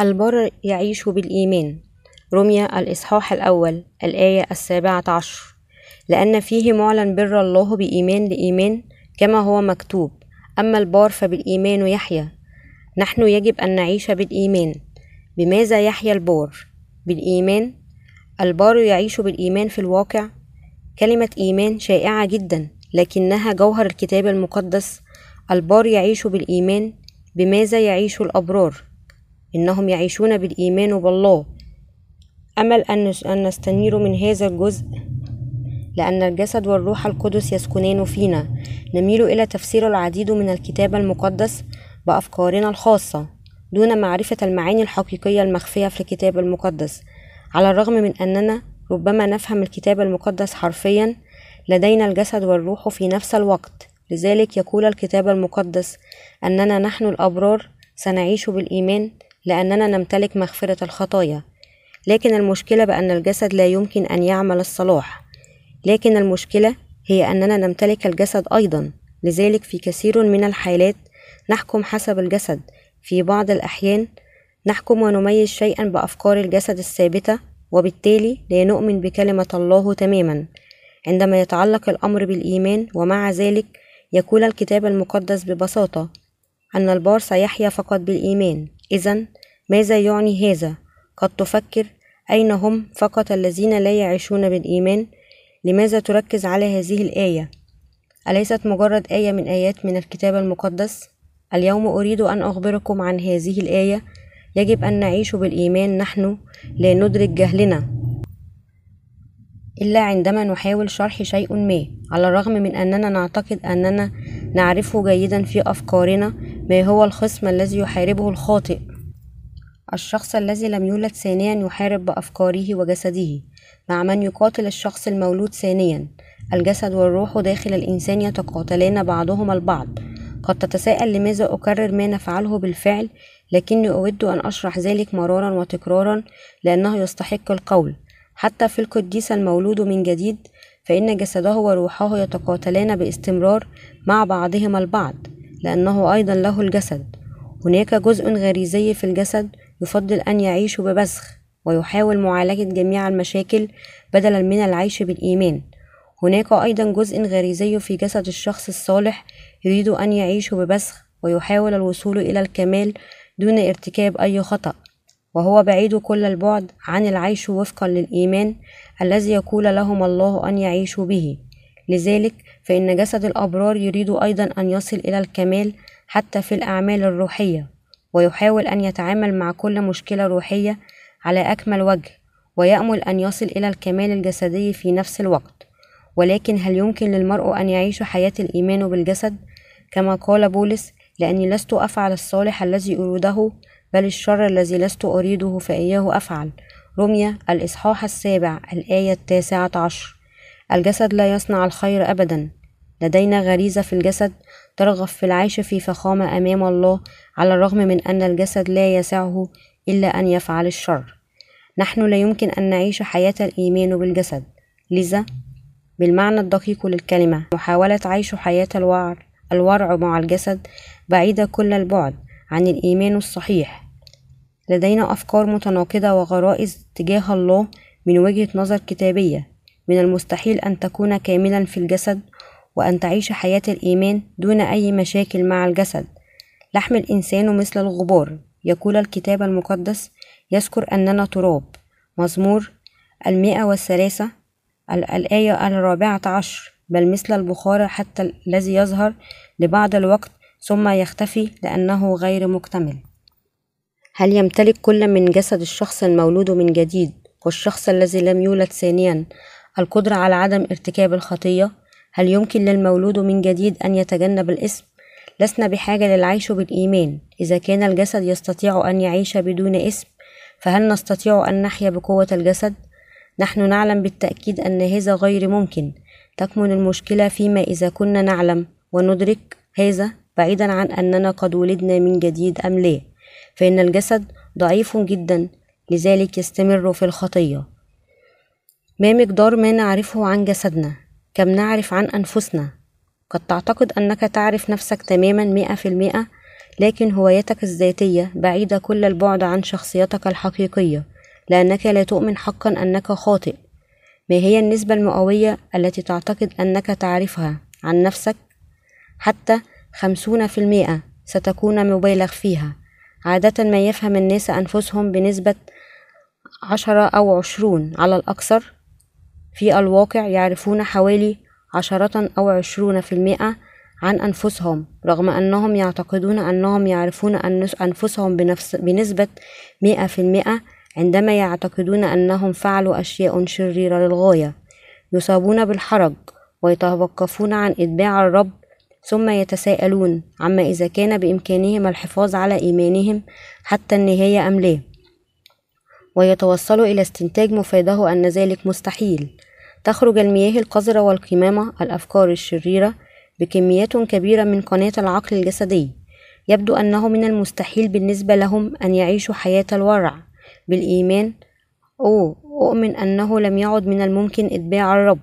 البر يعيش بالإيمان. رمي الإصحاح الأول الآية السابعة عشر. لأن فيه معلن بر الله بإيمان لإيمان كما هو مكتوب. أما البار فبالإيمان يحيى نحن يجب أن نعيش بالإيمان. بماذا يحيا البار؟ بالإيمان؟ البار يعيش بالإيمان في الواقع. كلمة إيمان شائعة جدا لكنها جوهر الكتاب المقدس. البار يعيش بالإيمان. بماذا يعيش الأبرار؟ إنهم يعيشون بالإيمان بالله. أمل أن نستنير من هذا الجزء لأن الجسد والروح القدس يسكنان فينا. نميل إلى تفسير العديد من الكتاب المقدس بأفكارنا الخاصة دون معرفة المعاني الحقيقية المخفية في الكتاب المقدس. على الرغم من أننا ربما نفهم الكتاب المقدس حرفيا لدينا الجسد والروح في نفس الوقت. لذلك يقول الكتاب المقدس أننا نحن الأبرار سنعيش بالإيمان لأننا نمتلك مغفرة الخطايا. لكن المشكلة بأن الجسد لا يمكن أن يعمل الصلاح. لكن المشكلة هي أننا نمتلك الجسد أيضا. لذلك في كثير من الحالات نحكم حسب الجسد. في بعض الأحيان نحكم ونميز شيئا بأفكار الجسد الثابتة وبالتالي لا نؤمن بكلمة الله تماما. عندما يتعلق الأمر بالإيمان ومع ذلك يقول الكتاب المقدس ببساطة أن البار سيحيا فقط بالإيمان. إذا ماذا يعني هذا؟ قد تفكر أين هم فقط الذين لا يعيشون بالإيمان؟ لماذا تركز على هذه الآية؟ أليست مجرد آية من آيات من الكتاب المقدس؟ اليوم أريد أن أخبركم عن هذه الآية يجب أن نعيش بالإيمان نحن لا ندرك جهلنا إلا عندما نحاول شرح شيء ما على الرغم من أننا نعتقد أننا نعرفه جيدا في أفكارنا ما هو الخصم الذي يحاربه الخاطئ؟ الشخص الذي لم يولد ثانيا يحارب بأفكاره وجسده مع من يقاتل الشخص المولود ثانيا. الجسد والروح داخل الإنسان يتقاتلان بعضهما البعض. قد تتساءل لماذا أكرر ما نفعله بالفعل لكني أود أن أشرح ذلك مرارا وتكرارا لأنه يستحق القول. حتى في القديس المولود من جديد فإن جسده وروحه يتقاتلان باستمرار مع بعضهما البعض لأنه أيضا له الجسد. هناك جزء غريزي في الجسد يفضل أن يعيش ببسخ ويحاول معالجة جميع المشاكل بدلا من العيش بالإيمان. هناك أيضا جزء غريزي في جسد الشخص الصالح يريد أن يعيش ببسخ ويحاول الوصول إلى الكمال دون ارتكاب أي خطأ. وهو بعيد كل البعد عن العيش وفقا للإيمان الذي يقول لهم الله أن يعيشوا به. لذلك فإن جسد الأبرار يريد أيضا أن يصل إلى الكمال حتى في الأعمال الروحية ويحاول أن يتعامل مع كل مشكلة روحية على أكمل وجه ويأمل أن يصل إلى الكمال الجسدي في نفس الوقت. ولكن هل يمكن للمرء أن يعيش حياة الإيمان بالجسد؟ كما قال بولس لأني لست أفعل الصالح الذي أريده بل الشر الذي لست أريده فإياه أفعل. رمية الإصحاح السابع الآية التاسعة عشر. الجسد لا يصنع الخير أبدا. لدينا غريزة في الجسد ترغب في العيش في فخامة أمام الله على الرغم من أن الجسد لا يسعه إلا أن يفعل الشر. نحن لا يمكن أن نعيش حياة الإيمان بالجسد. لذا بالمعنى الدقيق للكلمة محاولة عيش حياة الوعر الورع مع الجسد بعيدة كل البعد. عن الإيمان الصحيح. لدينا أفكار متناقضة وغرائز تجاه الله من وجهة نظر كتابية. من المستحيل أن تكون كاملا في الجسد وأن تعيش حياة الإيمان دون أي مشاكل مع الجسد. لحم الإنسان مثل الغبار. يقول الكتاب المقدس يذكر أننا تراب. مزمور المئة والثلاثة الآية الرابعة عشر بل مثل البخار حتى الذي يظهر لبعض الوقت ثم يختفي لأنه غير مكتمل هل يمتلك كل من جسد الشخص المولود من جديد والشخص الذي لم يولد ثانيا القدرة على عدم ارتكاب الخطية؟ هل يمكن للمولود من جديد أن يتجنب الإثم؟ لسنا بحاجة للعيش بالإيمان إذا كان الجسد يستطيع أن يعيش بدون إثم فهل نستطيع أن نحيا بقوة الجسد؟ نحن نعلم بالتأكيد أن هذا غير ممكن تكمن المشكلة فيما إذا كنا نعلم وندرك هذا بعيدا عن أننا قد ولدنا من جديد أم لا. فإن الجسد ضعيف جدا لذلك يستمر في الخطية. ما مقدار ما نعرفه عن جسدنا؟ كم نعرف عن أنفسنا؟ قد تعتقد أنك تعرف نفسك تماما مئة في المئة لكن هويتك الذاتية بعيدة كل البعد عن شخصيتك الحقيقية لأنك لا تؤمن حقا أنك خاطئ. ما هي النسبة المئوية التي تعتقد أنك تعرفها عن نفسك؟ حتى خمسون في المئة ستكون مبالغ فيها. عادة ما يفهم الناس أنفسهم بنسبة عشرة أو عشرون على الأكثر في الواقع يعرفون حوالي عشرة أو عشرون في المئة عن أنفسهم رغم أنهم يعتقدون أنهم يعرفون أنفسهم بنفس بنسبة مئة في المئة عندما يعتقدون أنهم فعلوا أشياء شريرة للغاية. يصابون بالحرج ويتوقفون عن إتباع الرب ثم يتساءلون عما إذا كان بإمكانهم الحفاظ على إيمانهم حتى النهاية أم لا. ويتوصلوا إلى استنتاج مفاده أن ذلك مستحيل. تخرج المياه القذرة والقمامة الأفكار الشريرة بكميات كبيرة من قناة العقل الجسدي. يبدو أنه من المستحيل بالنسبة لهم أن يعيشوا حياة الورع بالإيمان. أو أؤمن أنه لم يعد من الممكن إتباع الرب.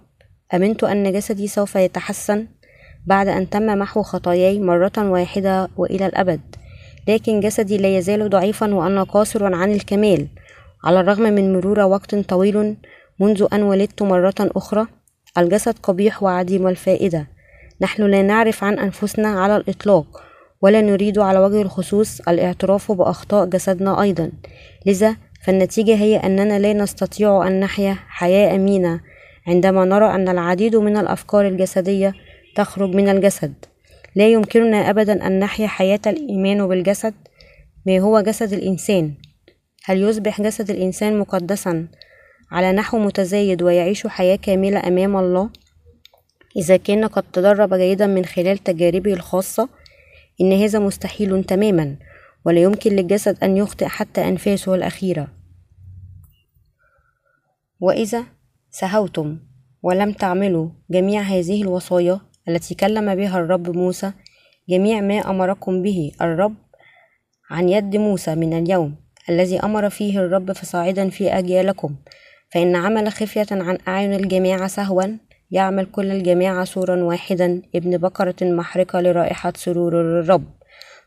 أمنت أن جسدي سوف يتحسن. بعد أن تم محو خطاياي مرة واحدة وإلى الأبد لكن جسدي لا يزال ضعيفا وأنا قاصر عن الكمال. على الرغم من مرور وقت طويل منذ أن ولدت مرة أخرى الجسد قبيح وعديم الفائدة. نحن لا نعرف عن أنفسنا على الإطلاق ولا نريد على وجه الخصوص الاعتراف بأخطاء جسدنا أيضا. لذا فالنتيجة هي أننا لا نستطيع أن نحيا حياة أمينة. عندما نرى أن العديد من الأفكار الجسدية تخرج من الجسد. لا يمكننا أبدا أن نحيا حياة الإيمان بالجسد ما هو جسد الإنسان؟ هل يصبح جسد الإنسان مقدسا على نحو متزايد ويعيش حياة كاملة أمام الله؟ إذا كان قد تدرب جيدا من خلال تجاربه الخاصة إن هذا مستحيل تماما ولا يمكن للجسد أن يخطئ حتى أنفاسه الأخيرة. وإذا سهوتم ولم تعملوا جميع هذه الوصايا التي كلم بها الرب موسى جميع ما أمركم به الرب عن يد موسى من اليوم الذي أمر فيه الرب فصاعدا في أجيالكم. فإن عمل خفية عن أعين الجماعة سهوا يعمل كل الجماعة سورا واحدا. ابن بقرة محرقة لرائحة سرور الرب.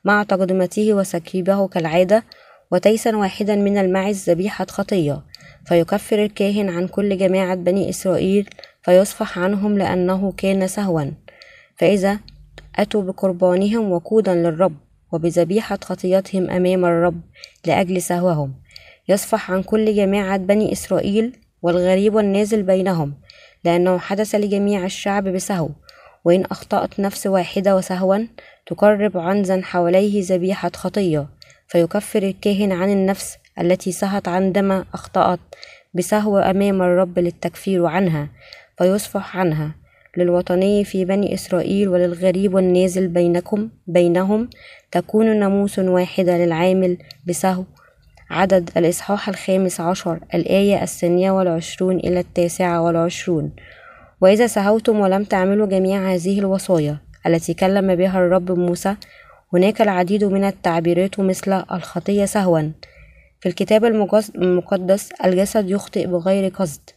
مع تقدمته وسكيبه كالعادة وتيسا واحدا من المعز ذبيحة خطية فيكفر الكاهن عن كل جماعة بني إسرائيل فيصفح عنهم لأنه كان سهوا. فإذا أتوا بقربانهم وقودا للرب وبذبيحة خطيتهم أمام الرب لأجل سهوهم يصفح عن كل جماعة بني إسرائيل والغريب والنازل بينهم لأنه حدث لجميع الشعب بسهو وإن أخطأت نفس واحدة وسهوا تقرب عنزا حواليه ذبيحة خطية فيكفر الكاهن عن النفس التي سهت عندما أخطأت بسهو أمام الرب للتكفير عنها فيصفح عنها للوطني في بني إسرائيل وللغريب والنازل بينكم بينهم تكون ناموس واحدة للعامل بسهو. عدد الإصحاح الخامس عشر الآية الثانية والعشرون إلى التاسعة والعشرون. وإذا سهوتم ولم تعملوا جميع هذه الوصايا التي كلم بها الرب موسى هناك العديد من التعبيرات مثل الخطية سهوا. في الكتاب المقدس الجسد يخطئ بغير قصد.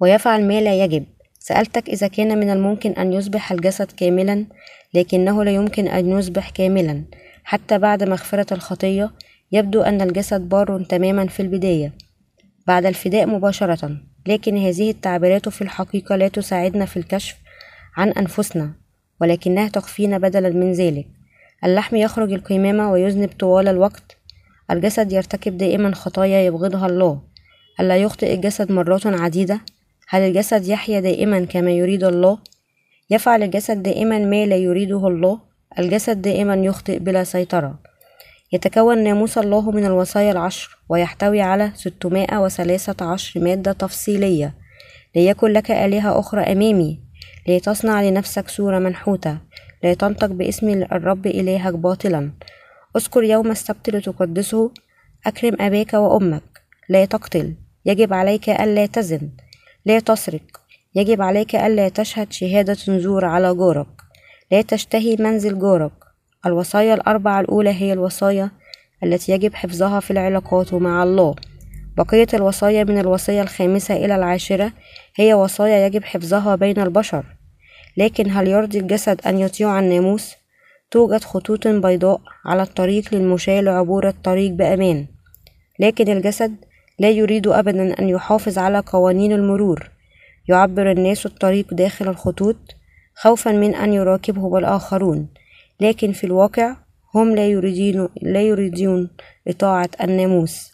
ويفعل ما لا يجب. سألتك إذا كان من الممكن أن يصبح الجسد كاملا لكنه لا يمكن أن يصبح كاملا. حتى بعد مغفرة الخطية يبدو أن الجسد بار تماما في البداية. بعد الفداء مباشرة. لكن هذه التعبيرات في الحقيقة لا تساعدنا في الكشف عن أنفسنا ولكنها تخفينا بدلا من ذلك. اللحم يخرج القمامة ويذنب طوال الوقت. الجسد يرتكب دائما خطايا يبغضها الله. ألا يخطئ الجسد مرات عديدة؟ هل الجسد يحيا دائما كما يريد الله؟ يفعل الجسد دائما ما لا يريده الله؟ الجسد دائما يخطئ بلا سيطرة. يتكون ناموس الله من الوصايا العشر ويحتوي على 613 مادة تفصيلية. ليكن لك آلهة أخرى أمامي. لتصنع لنفسك صورة منحوتة. لا تنطق باسم الرب إلهك باطلا. اذكر يوم السبت لتقدسه أكرم أباك وأمك. لا تقتل. يجب عليك ألا تزن. لا تسرق. يجب عليك ألا تشهد شهادة زور على جارك. لا تشتهي منزل جارك. الوصايا الأربعة الأولى هي الوصايا التي يجب حفظها في العلاقات مع الله. بقية الوصايا من الوصية الخامسة إلى العاشرة هي وصايا يجب حفظها بين البشر. لكن هل يرضي الجسد أن يطيع الناموس؟ توجد خطوط بيضاء على الطريق للمشاة لعبور الطريق بأمان. لكن الجسد لا يريد أبدا أن يحافظ على قوانين المرور. يعبر الناس الطريق داخل الخطوط خوفا من أن يراقبهم الآخرون لكن في الواقع هم لا يريدون, لا يريدون إطاعة الناموس.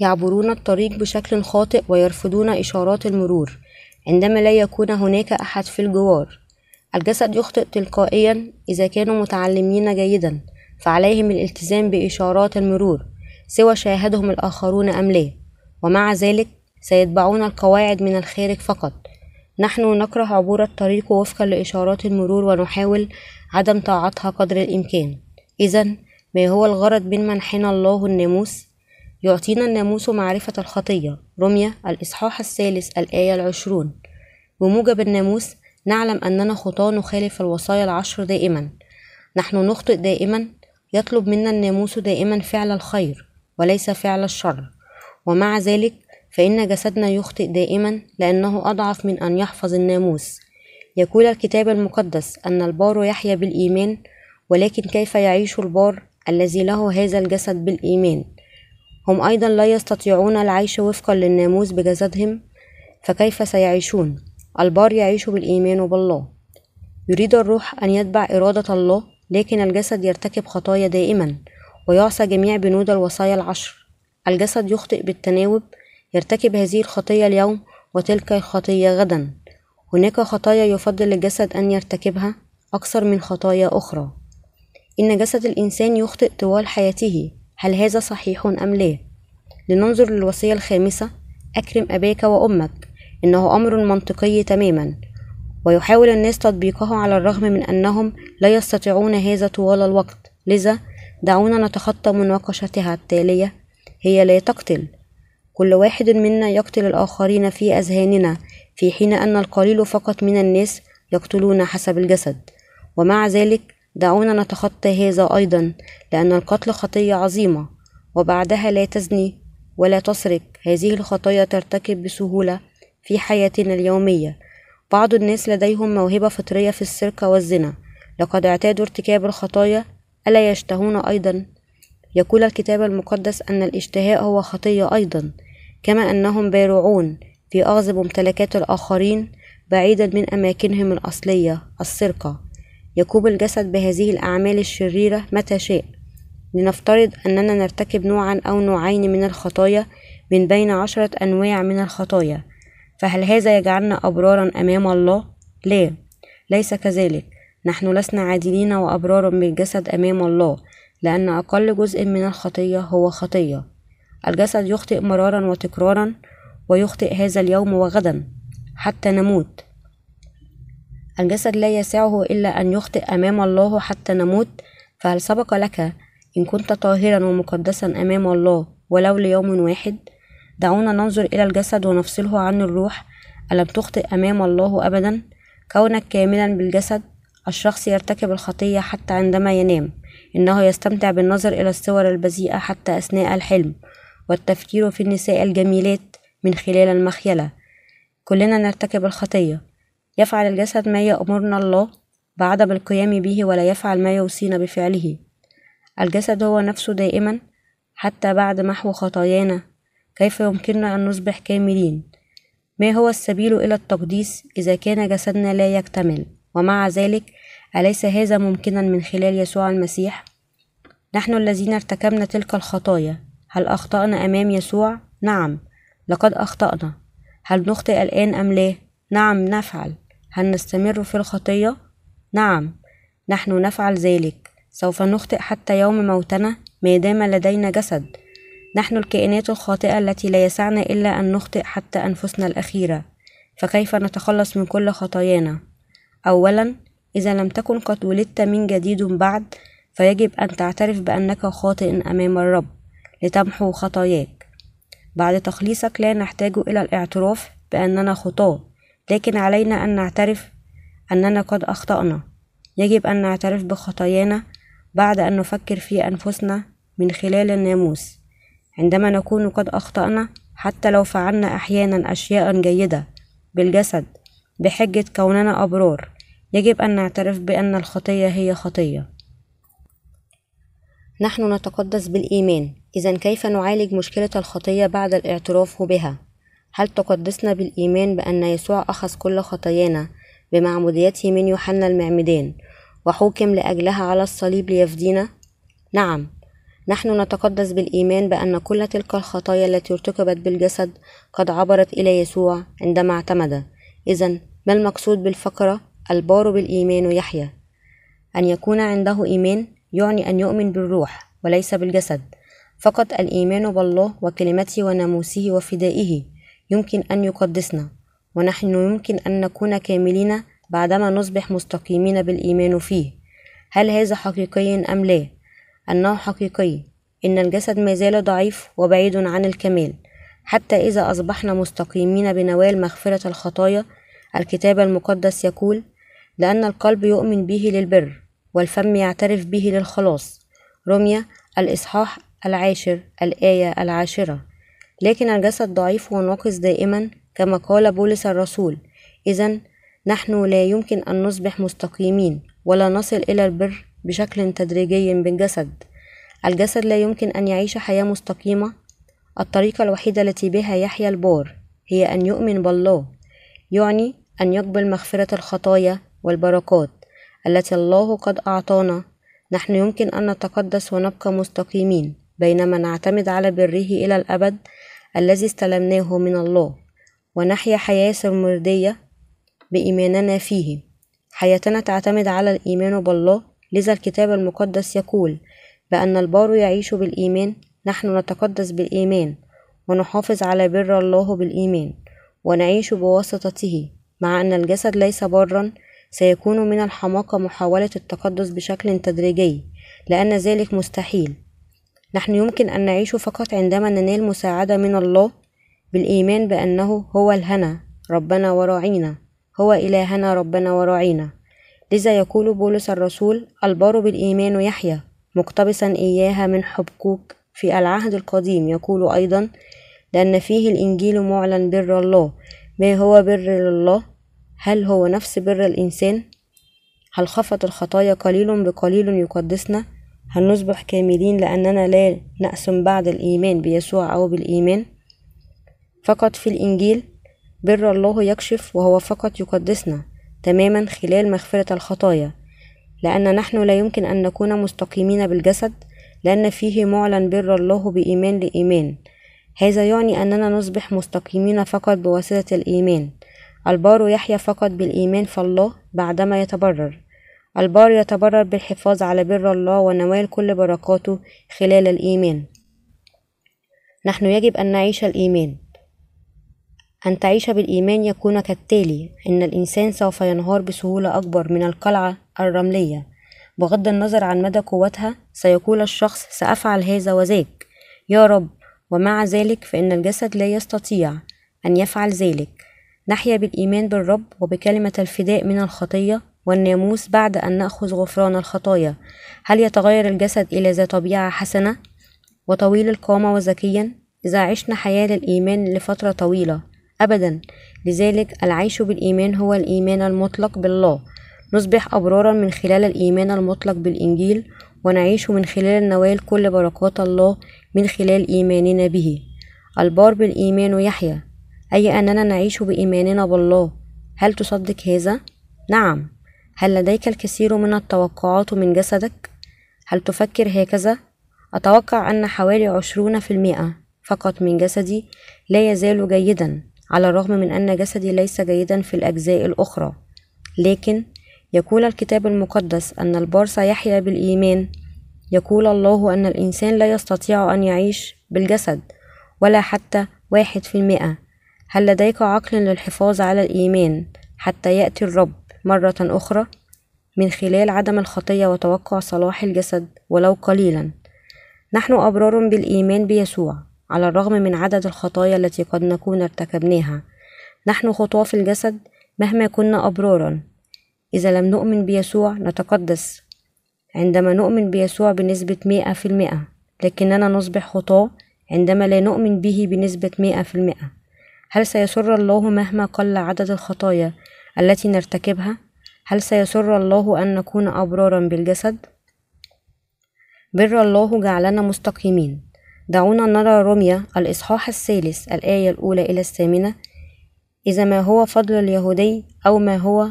يعبرون الطريق بشكل خاطئ ويرفضون إشارات المرور عندما لا يكون هناك أحد في الجوار. الجسد يخطئ تلقائيا إذا كانوا متعلمين جيدا فعليهم الالتزام بإشارات المرور. سوى شاهدهم الآخرون أم لا؟ ومع ذلك سيتبعون القواعد من الخارج فقط. نحن نكره عبور الطريق وفقا لإشارات المرور ونحاول عدم طاعتها قدر الإمكان. إذا ما هو الغرض من منحنا الله الناموس؟ يعطينا الناموس معرفة الخطية. رمية الإصحاح الثالث الآية العشرون. بموجب الناموس نعلم أننا خطاة نخالف الوصايا العشر دائما. نحن نخطئ دائما. يطلب منا الناموس دائما فعل الخير. وليس فعل الشر. ومع ذلك فإن جسدنا يخطئ دائما لأنه أضعف من أن يحفظ الناموس. يقول الكتاب المقدس أن البار يحيا بالإيمان ولكن كيف يعيش البار الذي له هذا الجسد بالإيمان؟ هم أيضا لا يستطيعون العيش وفقا للناموس بجسدهم فكيف سيعيشون؟ البار يعيش بالإيمان بالله. يريد الروح أن يتبع إرادة الله لكن الجسد يرتكب خطايا دائما. ويعصى جميع بنود الوصايا العشر. الجسد يخطئ بالتناوب يرتكب هذه الخطية اليوم وتلك الخطية غدا. هناك خطايا يفضل الجسد أن يرتكبها أكثر من خطايا أخرى. إن جسد الإنسان يخطئ طوال حياته هل هذا صحيح أم لا؟ لننظر للوصية الخامسة أكرم أباك وأمك. إنه أمر منطقي تماما. ويحاول الناس تطبيقه على الرغم من أنهم لا يستطيعون هذا طوال الوقت. لذا دعونا نتخطى مناقشتها التالية هي لا تقتل. كل واحد منا يقتل الآخرين في أذهاننا في حين أن القليل فقط من الناس يقتلون حسب الجسد. ومع ذلك دعونا نتخطى هذا أيضا لأن القتل خطية عظيمة. وبعدها لا تزني ولا تسرق. هذه الخطايا ترتكب بسهولة في حياتنا اليومية. بعض الناس لديهم موهبة فطرية في السرقة والزنا. لقد اعتادوا ارتكاب الخطايا ألا يشتهون أيضا؟ يقول الكتاب المقدس أن الاشتهاء هو خطية أيضا كما أنهم بارعون في أخذ ممتلكات الآخرين بعيدا من أماكنهم الأصلية السرقة. يقوم الجسد بهذه الأعمال الشريرة متى شاء لنفترض أننا نرتكب نوعا أو نوعين من الخطايا من بين عشرة أنواع من الخطايا فهل هذا يجعلنا أبرارا أمام الله؟ لا ليس كذلك. نحن لسنا عادلين وأبرارا بالجسد أمام الله لأن أقل جزء من الخطية هو خطية. الجسد يخطئ مرارا وتكرارا ويخطئ هذا اليوم وغدا حتى نموت. الجسد لا يسعه إلا أن يخطئ أمام الله حتى نموت. فهل سبق لك إن كنت طاهرا ومقدسا أمام الله ولو ليوم واحد؟ دعونا ننظر إلى الجسد ونفصله عن الروح. ألم تخطئ أمام الله أبدا؟ كونك كاملا بالجسد الشخص يرتكب الخطية حتى عندما ينام إنه يستمتع بالنظر إلى الصور البذيئة حتى أثناء الحلم والتفكير في النساء الجميلات من خلال المخيلة. كلنا نرتكب الخطية. يفعل الجسد ما يأمرنا الله بعدم القيام به ولا يفعل ما يوصينا بفعله. الجسد هو نفسه دائما حتى بعد محو خطايانا. كيف يمكننا أن نصبح كاملين؟ ما هو السبيل إلى التقديس إذا كان جسدنا لا يكتمل؟ ومع ذلك أليس هذا ممكنا من خلال يسوع المسيح؟ نحن الذين ارتكبنا تلك الخطايا هل أخطأنا أمام يسوع؟ نعم لقد أخطأنا. هل نخطئ الآن أم لا؟ نعم نفعل. هل نستمر في الخطية؟ نعم نحن نفعل ذلك. سوف نخطئ حتى يوم موتنا ما دام لدينا جسد. نحن الكائنات الخاطئة التي لا يسعنا إلا أن نخطئ حتى أنفسنا الأخيرة. فكيف نتخلص من كل خطايانا؟ أولا إذا لم تكن قد ولدت من جديد بعد فيجب أن تعترف بأنك خاطئ أمام الرب لتمحو خطاياك. بعد تخليصك لا نحتاج إلى الاعتراف بأننا خطاة لكن علينا أن نعترف أننا قد أخطأنا. يجب أن نعترف بخطايانا بعد أن نفكر في أنفسنا من خلال الناموس. عندما نكون قد أخطأنا حتى لو فعلنا أحيانا أشياء جيدة بالجسد بحجة كوننا أبرار يجب أن نعترف بأن الخطية هي خطية. نحن نتقدس بالإيمان. إذا كيف نعالج مشكلة الخطية بعد الاعتراف بها؟ هل تقدسنا بالإيمان بأن يسوع أخذ كل خطايانا بمعموديته من يوحنا المعمدان وحوكم لأجلها على الصليب ليفدينا؟ نعم. نحن نتقدس بالإيمان بأن كل تلك الخطايا التي ارتكبت بالجسد قد عبرت إلى يسوع عندما اعتمد. إذا ما المقصود بالفقرة؟ البار بالإيمان يحيى أن يكون عنده إيمان يعني أن يؤمن بالروح وليس بالجسد. فقط الإيمان بالله وكلمته وناموسه وفدائه يمكن أن يقدسنا. ونحن يمكن أن نكون كاملين بعدما نصبح مستقيمين بالإيمان فيه. هل هذا حقيقي أم لا؟ أنه حقيقي. إن الجسد ما زال ضعيف وبعيد عن الكمال. حتى إذا أصبحنا مستقيمين بنوال مغفرة الخطايا الكتاب المقدس يقول لأن القلب يؤمن به للبر والفم يعترف به للخلاص. رمية الإصحاح العاشر الآية العاشرة. لكن الجسد ضعيف وناقص دائما كما قال بولس الرسول. إذا نحن لا يمكن أن نصبح مستقيمين ولا نصل إلى البر بشكل تدريجي بالجسد. الجسد لا يمكن أن يعيش حياة مستقيمة. الطريقة الوحيدة التي بها يحيا البار هي أن يؤمن بالله يعني أن يقبل مغفرة الخطايا والبركات التي الله قد أعطانا. نحن يمكن أن نتقدس ونبقى مستقيمين بينما نعتمد على بره إلى الأبد الذي استلمناه من الله. ونحيا حياة سرمردية بإيماننا فيه. حياتنا تعتمد على الإيمان بالله. لذا الكتاب المقدس يقول بأن البار يعيش بالإيمان. نحن نتقدس بالإيمان ونحافظ على بر الله بالإيمان ونعيش بواسطته. مع أن الجسد ليس برا سيكون من الحماقة محاولة التقدس بشكل تدريجي لأن ذلك مستحيل. نحن يمكن أن نعيش فقط عندما ننال مساعدة من الله بالإيمان بأنه هو الهنا ربنا وراعينا. هو إلهنا ربنا وراعينا. لذا يقول بولس الرسول البار بالإيمان يحيى مقتبسا إياها من حبكوك في العهد القديم. يقول أيضا لأن فيه الإنجيل معلن بر الله. ما هو بر الله؟ هل هو نفس بر الإنسان؟ هل خفت الخطايا قليل بقليل يقدسنا؟ هل نصبح كاملين لأننا لا نأسم بعد الإيمان بيسوع أو بالإيمان؟ فقط في الإنجيل بر الله يكشف وهو فقط يقدسنا تماما خلال مغفرة الخطايا لأن نحن لا يمكن أن نكون مستقيمين بالجسد لأن فيه معلن بر الله بإيمان لإيمان. هذا يعني أننا نصبح مستقيمين فقط بواسطة الإيمان. البار يحيا فقط بالإيمان في الله بعدما يتبرر. البار يتبرر بالحفاظ على بر الله ونوال كل بركاته خلال الإيمان. نحن يجب أن نعيش الإيمان. أن تعيش بالإيمان يكون كالتالي إن الإنسان سوف ينهار بسهولة أكبر من القلعة الرملية. بغض النظر عن مدى قوتها سيقول الشخص سأفعل هذا وذاك. يا رب ومع ذلك فإن الجسد لا يستطيع أن يفعل ذلك. نحيا بالإيمان بالرب وبكلمة الفداء من الخطية والناموس بعد أن نأخذ غفران الخطايا. هل يتغير الجسد إلى ذا طبيعة حسنة وطويل القامة وذكيا؟ إذا عشنا حياة الإيمان لفترة طويلة. أبدا لذلك العيش بالإيمان هو الإيمان المطلق بالله. نصبح أبرارا من خلال الإيمان المطلق بالإنجيل ونعيش من خلال نوال كل بركات الله من خلال إيماننا به. البار بالإيمان يحيا. أي أننا نعيش بإيماننا بالله هل تصدق هذا؟ نعم هل لديك الكثير من التوقعات من جسدك؟ هل تفكر هكذا؟ أتوقع أن حوالي عشرون في المئة فقط من جسدي لا يزال جيدا على الرغم من أن جسدي ليس جيدا في الأجزاء الأخرى لكن يقول الكتاب المقدس أن البار سيحيا بالإيمان يقول الله أن الإنسان لا يستطيع أن يعيش بالجسد ولا حتى واحد في المئة هل لديك عقل للحفاظ على الإيمان حتى يأتي الرب مرة أخرى من خلال عدم الخطية وتوقع صلاح الجسد ولو قليلا؟ نحن أبرار بالإيمان بيسوع على الرغم من عدد الخطايا التي قد نكون ارتكبناها. نحن خطاة في الجسد مهما كنا أبرارا. إذا لم نؤمن بيسوع نتقدس. عندما نؤمن بيسوع بنسبة مئة في المئة لكننا نصبح خطاة عندما لا نؤمن به بنسبة مئة في المئة. هل سيسر الله مهما قل عدد الخطايا التي نرتكبها؟ هل سيسر الله أن نكون أبرارا بالجسد؟ بر الله جعلنا مستقيمين. دعونا نرى رمية الإصحاح الثالث الآية الأولى إلى الثامنة إذا ما هو فضل اليهودي أو ما هو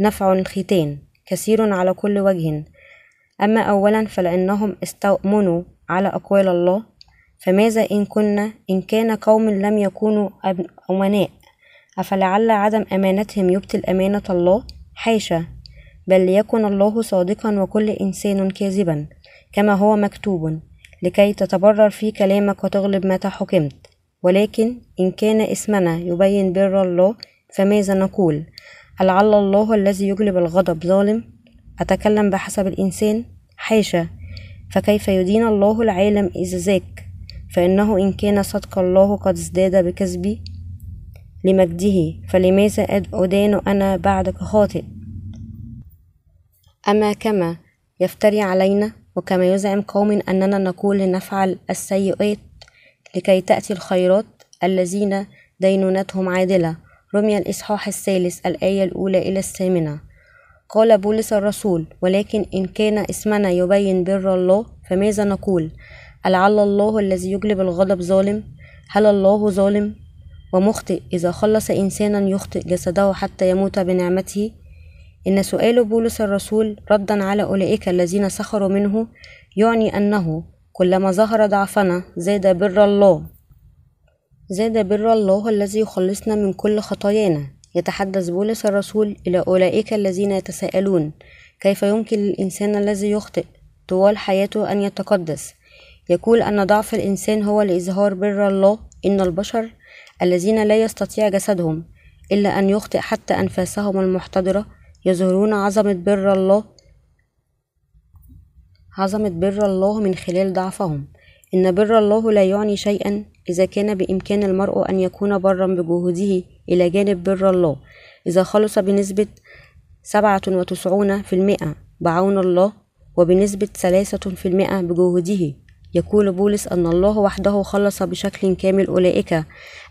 نفع الختان كثير على كل وجه. أما أولا فلأنهم استؤمنوا على أقوال الله فماذا إن كنا إن كان قوم لم يكونوا أمناء؟ أفلعل عدم أمانتهم يبطل أمانة الله؟ حاشا. بل ليكن الله صادقا وكل إنسان كاذبا كما هو مكتوب لكي تتبرر في كلامك وتغلب متى حكمت. ولكن إن كان اسمنا يبين بر الله فماذا نقول؟ لعل الله الذي يجلب الغضب ظالم؟ أتكلم بحسب الإنسان؟ حاشا. فكيف يدين الله العالم إذ ذاك فإنه إن كان صدق الله قد ازداد بكذبي لمجده فلماذا أدان أنا بعدك خاطئ؟ أما كما يفتري علينا وكما يزعم قوم أننا نقول لنفعل السيئات لكي تأتي الخيرات الذين دينونتهم عادلة. رمي الإصحاح الثالث الآية الأولى إلى الثامنة. قال بولس الرسول ولكن إن كان اسمنا يبين بر الله فماذا نقول؟ ألعل الله الذي يجلب الغضب ظالم؟ هل الله ظالم؟ ومخطئ إذا خلص إنسانا يخطئ جسده حتى يموت بنعمته؟ إن سؤال بولس الرسول ردا على أولئك الذين سخروا منه يعني أنه كلما ظهر ضعفنا زاد بر الله. زاد بر الله الذي يخلصنا من كل خطايانا. يتحدث بولس الرسول إلى أولئك الذين يتساءلون كيف يمكن للإنسان الذي يخطئ طوال حياته أن يتقدس؟ يقول أن ضعف الإنسان هو لإظهار بر الله إن البشر الذين لا يستطيع جسدهم إلا أن يخطئ حتى أنفاسهم المحتضرة يظهرون عظمة بر الله عظمة بر الله من خلال ضعفهم. إن بر الله لا يعني شيئا إذا كان بإمكان المرء أن يكون برا بجهوده إلى جانب بر الله. إذا خلص بنسبة سبعة وتسعون في المئة بعون الله وبنسبة ثلاثة في المئة بجهوده يقول بولس أن الله وحده خلص بشكل كامل أولئك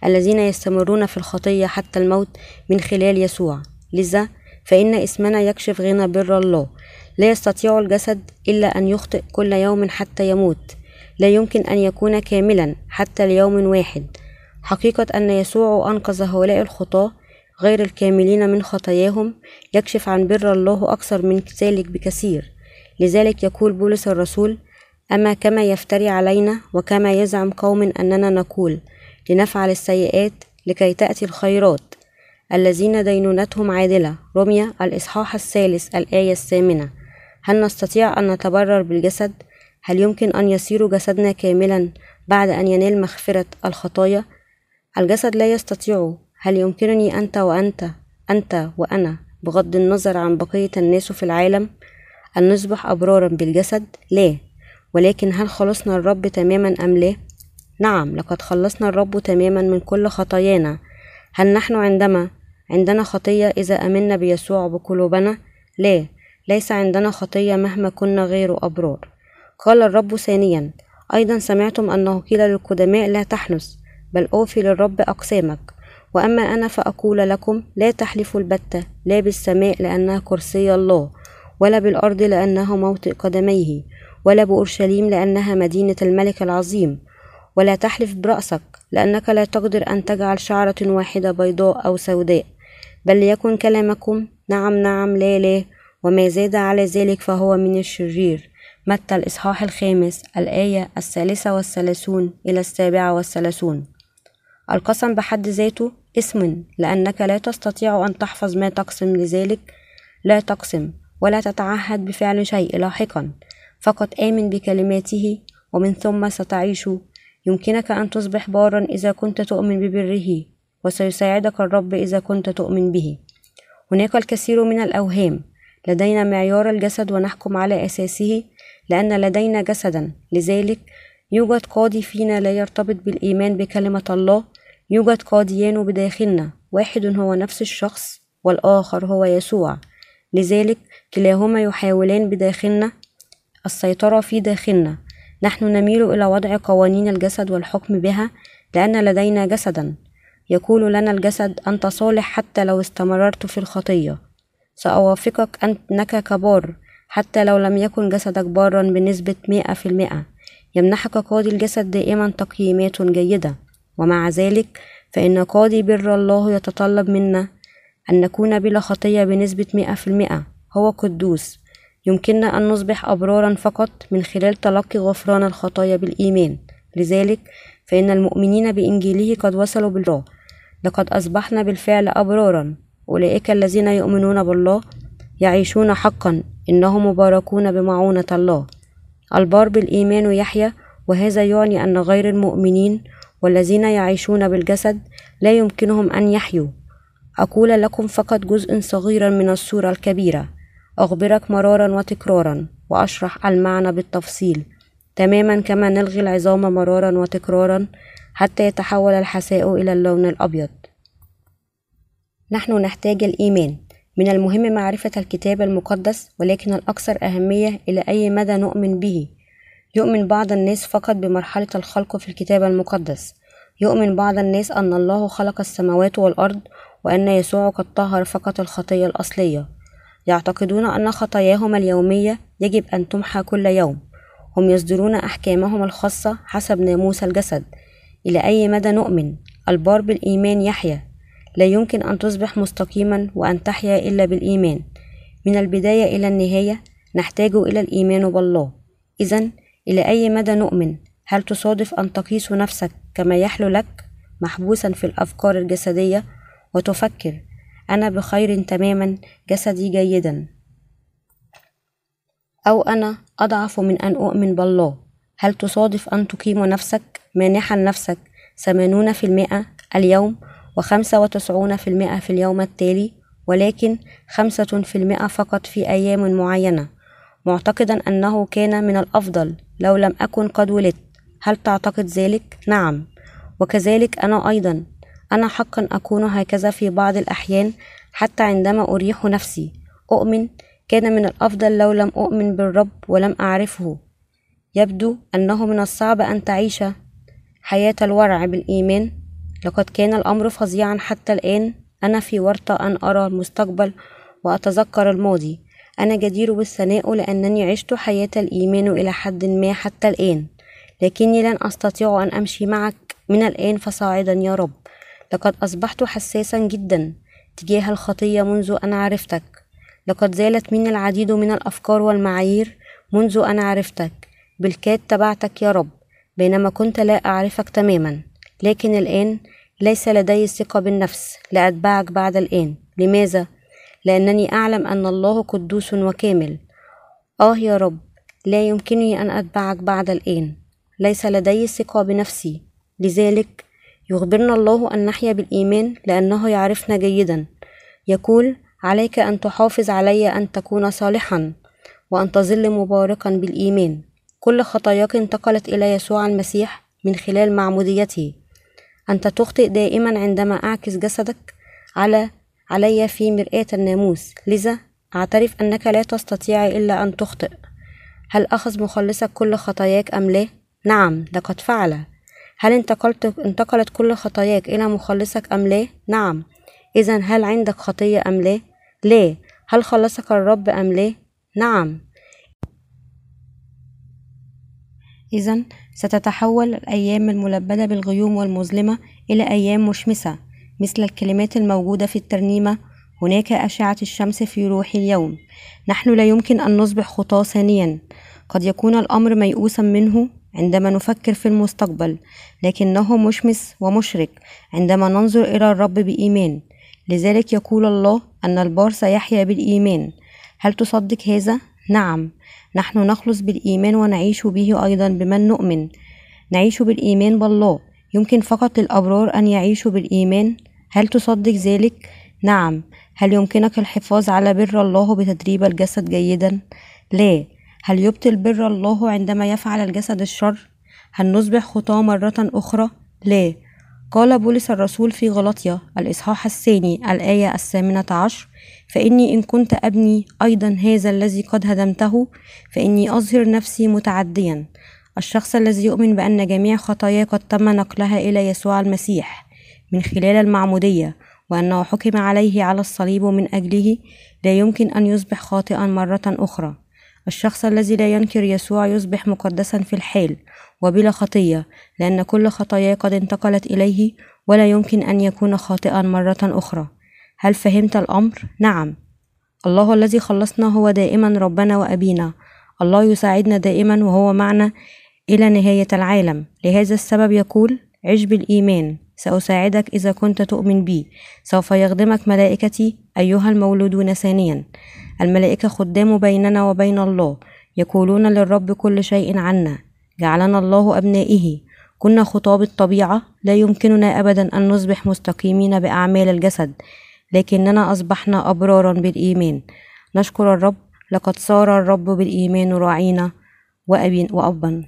الذين يستمرون في الخطية حتى الموت من خلال يسوع. لذا فإن اسمنا يكشف غنى بر الله. لا يستطيع الجسد إلا أن يخطئ كل يوم حتى يموت. لا يمكن أن يكون كاملا حتى ليوم واحد. حقيقة أن يسوع أنقذ هؤلاء الخطاة غير الكاملين من خطاياهم يكشف عن بر الله أكثر من ذلك بكثير. لذلك يقول بولس الرسول أما كما يفتري علينا وكما يزعم قوم أننا نقول لنفعل السيئات لكي تأتي الخيرات الذين دينونتهم عادلة رمية الإصحاح الثالث الآية الثامنة هل نستطيع أن نتبرر بالجسد؟ هل يمكن أن يصير جسدنا كاملا بعد أن ينال مغفرة الخطايا؟ الجسد لا يستطيع هل يمكنني أنت وأنت أنت وأنا بغض النظر عن بقية الناس في العالم أن نصبح أبرارا بالجسد؟ لا ولكن هل خلصنا الرب تماما أم لا؟ نعم لقد خلصنا الرب تماما من كل خطايانا هل نحن عندما عندنا خطية إذا أمنا بيسوع بقلوبنا؟ لا ليس عندنا خطية مهما كنا غير أبرار قال الرب ثانيا أيضا سمعتم أنه قيل للقدماء لا تحنس بل أوفي للرب أقسامك وأما أنا فأقول لكم لا تحلفوا البتة لا بالسماء لأنها كرسي الله ولا بالأرض لأنه موطئ قدميه ولا بأورشليم لأنها مدينة الملك العظيم. ولا تحلف برأسك لأنك لا تقدر أن تجعل شعرة واحدة بيضاء أو سوداء. بل ليكن كلامكم نعم نعم لا لا وما زاد على ذلك فهو من الشرير. متى الإصحاح الخامس الآية الثالثة والثلاثون إلى السابعة والثلاثون. القسم بحد ذاته اسم لأنك لا تستطيع أن تحفظ ما تقسم لذلك. لا تقسم ولا تتعهد بفعل شيء لاحقا. فقط آمن بكلماته ومن ثم ستعيش. يمكنك أن تصبح بارا إذا كنت تؤمن ببره وسيساعدك الرب إذا كنت تؤمن به. هناك الكثير من الأوهام. لدينا معيار الجسد ونحكم على أساسه لأن لدينا جسدا. لذلك يوجد قاضي فينا لا يرتبط بالإيمان بكلمة الله. يوجد قاضيان بداخلنا. واحد هو نفس الشخص والآخر هو يسوع. لذلك كلاهما يحاولان بداخلنا السيطرة في داخلنا. نحن نميل إلى وضع قوانين الجسد والحكم بها لأن لدينا جسدا. يقول لنا الجسد أنت صالح حتى لو استمررت في الخطية. سأوافقك أنك كبار حتى لو لم يكن جسدك بارا بنسبة مئة في المئة. يمنحك قاضي الجسد دائما تقييمات جيدة. ومع ذلك فإن قاضي بر الله يتطلب منا أن نكون بلا خطية بنسبة مئة في المئة. هو قدوس. يمكننا أن نصبح أبرارا فقط من خلال تلقي غفران الخطايا بالإيمان. لذلك فإن المؤمنين بإنجيله قد وصلوا بالله. لقد أصبحنا بالفعل أبرارا. أولئك الذين يؤمنون بالله يعيشون حقا. إنهم مباركون بمعونة الله. البار بالإيمان يحيا وهذا يعني أن غير المؤمنين والذين يعيشون بالجسد لا يمكنهم أن يحيوا. أقول لكم فقط جزء صغيرا من الصورة الكبيرة. أخبرك مرارا وتكرارا وأشرح المعنى بالتفصيل. تماما كما نلغي العظام مرارا وتكرارا حتى يتحول الحساء إلى اللون الأبيض. نحن نحتاج الإيمان. من المهم معرفة الكتاب المقدس ولكن الأكثر أهمية إلى أي مدى نؤمن به. يؤمن بعض الناس فقط بمرحلة الخلق في الكتاب المقدس. يؤمن بعض الناس أن الله خلق السماوات والأرض وأن يسوع قد طهر فقط الخطية الأصلية. يعتقدون أن خطاياهم اليومية يجب أن تمحى كل يوم. هم يصدرون أحكامهم الخاصة حسب ناموس الجسد. إلى أي مدى نؤمن؟ البار بالإيمان يحيا. لا يمكن أن تصبح مستقيما وأن تحيا إلا بالإيمان. من البداية إلى النهاية نحتاج إلى الإيمان بالله. إذا إلى أي مدى نؤمن؟ هل تصادف أن تقيس نفسك كما يحلو لك محبوسا في الأفكار الجسدية؟ وتفكر أنا بخير تماما جسدي جيدا. أو أنا أضعف من أن أؤمن بالله. هل تصادف أن تقيم نفسك مانحا نفسك ثمانون في المئة اليوم وخمسة وتسعون في المئة في اليوم التالي ولكن خمسة في المئة فقط في أيام معينة؟ معتقدا أنه كان من الأفضل لو لم أكن قد ولدت. هل تعتقد ذلك؟ نعم. وكذلك أنا أيضا. أنا حقا أكون هكذا في بعض الأحيان حتى عندما أريح نفسي. أؤمن كان من الأفضل لو لم أؤمن بالرب ولم أعرفه. يبدو أنه من الصعب أن تعيش حياة الورع بالإيمان. لقد كان الأمر فظيعا حتى الآن. أنا في ورطة أن أرى المستقبل وأتذكر الماضي. أنا جدير بالثناء لأنني عشت حياة الإيمان إلى حد ما حتى الآن. لكني لن أستطيع أن أمشي معك من الآن فصاعدا يا رب. لقد أصبحت حساسا جدا تجاه الخطية منذ أن عرفتك. لقد زالت مني العديد من الأفكار والمعايير منذ أن عرفتك. بالكاد تبعتك يا رب بينما كنت لا أعرفك تماما. لكن الآن ليس لدي الثقة بالنفس لأتبعك بعد الآن. لماذا؟ لأنني أعلم أن الله قدوس وكامل. آه يا رب لا يمكنني أن أتبعك بعد الآن. ليس لدي الثقة بنفسي. لذلك يخبرنا الله أن نحيا بالإيمان لأنه يعرفنا جيدا. يقول عليك أن تحافظ علي أن تكون صالحا وأن تظل مباركا بالإيمان. كل خطاياك انتقلت إلى يسوع المسيح من خلال معموديته أنت تخطئ دائما عندما أعكس جسدك على علي في مرآة الناموس. لذا أعترف أنك لا تستطيع إلا أن تخطئ. هل أخذ مخلصك كل خطاياك أم لا؟ نعم لقد فعل. هل انتقلت انتقلت كل خطاياك إلى مخلصك أم لا؟ نعم إذا هل عندك خطية أم لا؟ لا هل خلصك الرب أم لا؟ نعم إذا ستتحول الأيام الملبدة بالغيوم والمظلمة إلى أيام مشمسة مثل الكلمات الموجودة في الترنيمة هناك أشعة الشمس في روحي اليوم نحن لا يمكن أن نصبح خطاة ثانيا قد يكون الأمر ميؤوسا منه عندما نفكر في المستقبل لكنه مشمس ومشرق. عندما ننظر إلى الرب بإيمان لذلك يقول الله أن البار سيحيا بالإيمان. هل تصدق هذا؟ نعم. نحن نخلص بالإيمان ونعيش به أيضا بمن نؤمن. نعيش بالإيمان بالله. يمكن فقط للأبرار أن يعيشوا بالإيمان؟ هل تصدق ذلك؟ نعم. هل يمكنك الحفاظ على بر الله بتدريب الجسد جيدا؟ لا. هل يبطل بر الله عندما يفعل الجسد الشر؟ هل نصبح خطاة مرة أخرى؟ لا قال بولس الرسول في غلطية الإصحاح الثاني الآية الثامنة عشر فإني إن كنت أبني أيضا هذا الذي قد هدمته فإني أظهر نفسي متعديا الشخص الذي يؤمن بأن جميع خطاياه قد تم نقلها إلى يسوع المسيح من خلال المعمودية وأنه حكم عليه على الصليب من أجله لا يمكن أن يصبح خاطئا مرة أخرى الشخص الذي لا ينكر يسوع يصبح مقدسا في الحال وبلا خطية لأن كل خطاياه قد انتقلت إليه ولا يمكن أن يكون خاطئا مرة أخرى. هل فهمت الأمر؟ نعم. الله الذي خلصنا هو دائما ربنا وأبينا. الله يساعدنا دائما وهو معنا إلى نهاية العالم. لهذا السبب يقول عش بالإيمان. سأساعدك إذا كنت تؤمن بي. سوف يخدمك ملائكتي أيها المولودون ثانيا. الملائكة خدام بيننا وبين الله يقولون للرب كل شيء عنا. جعلنا الله أبنائه. كنا خطاب الطبيعة. لا يمكننا أبدا أن نصبح مستقيمين بأعمال الجسد لكننا أصبحنا أبرارا بالإيمان. نشكر الرب. لقد صار الرب بالإيمان راعينا وأبا.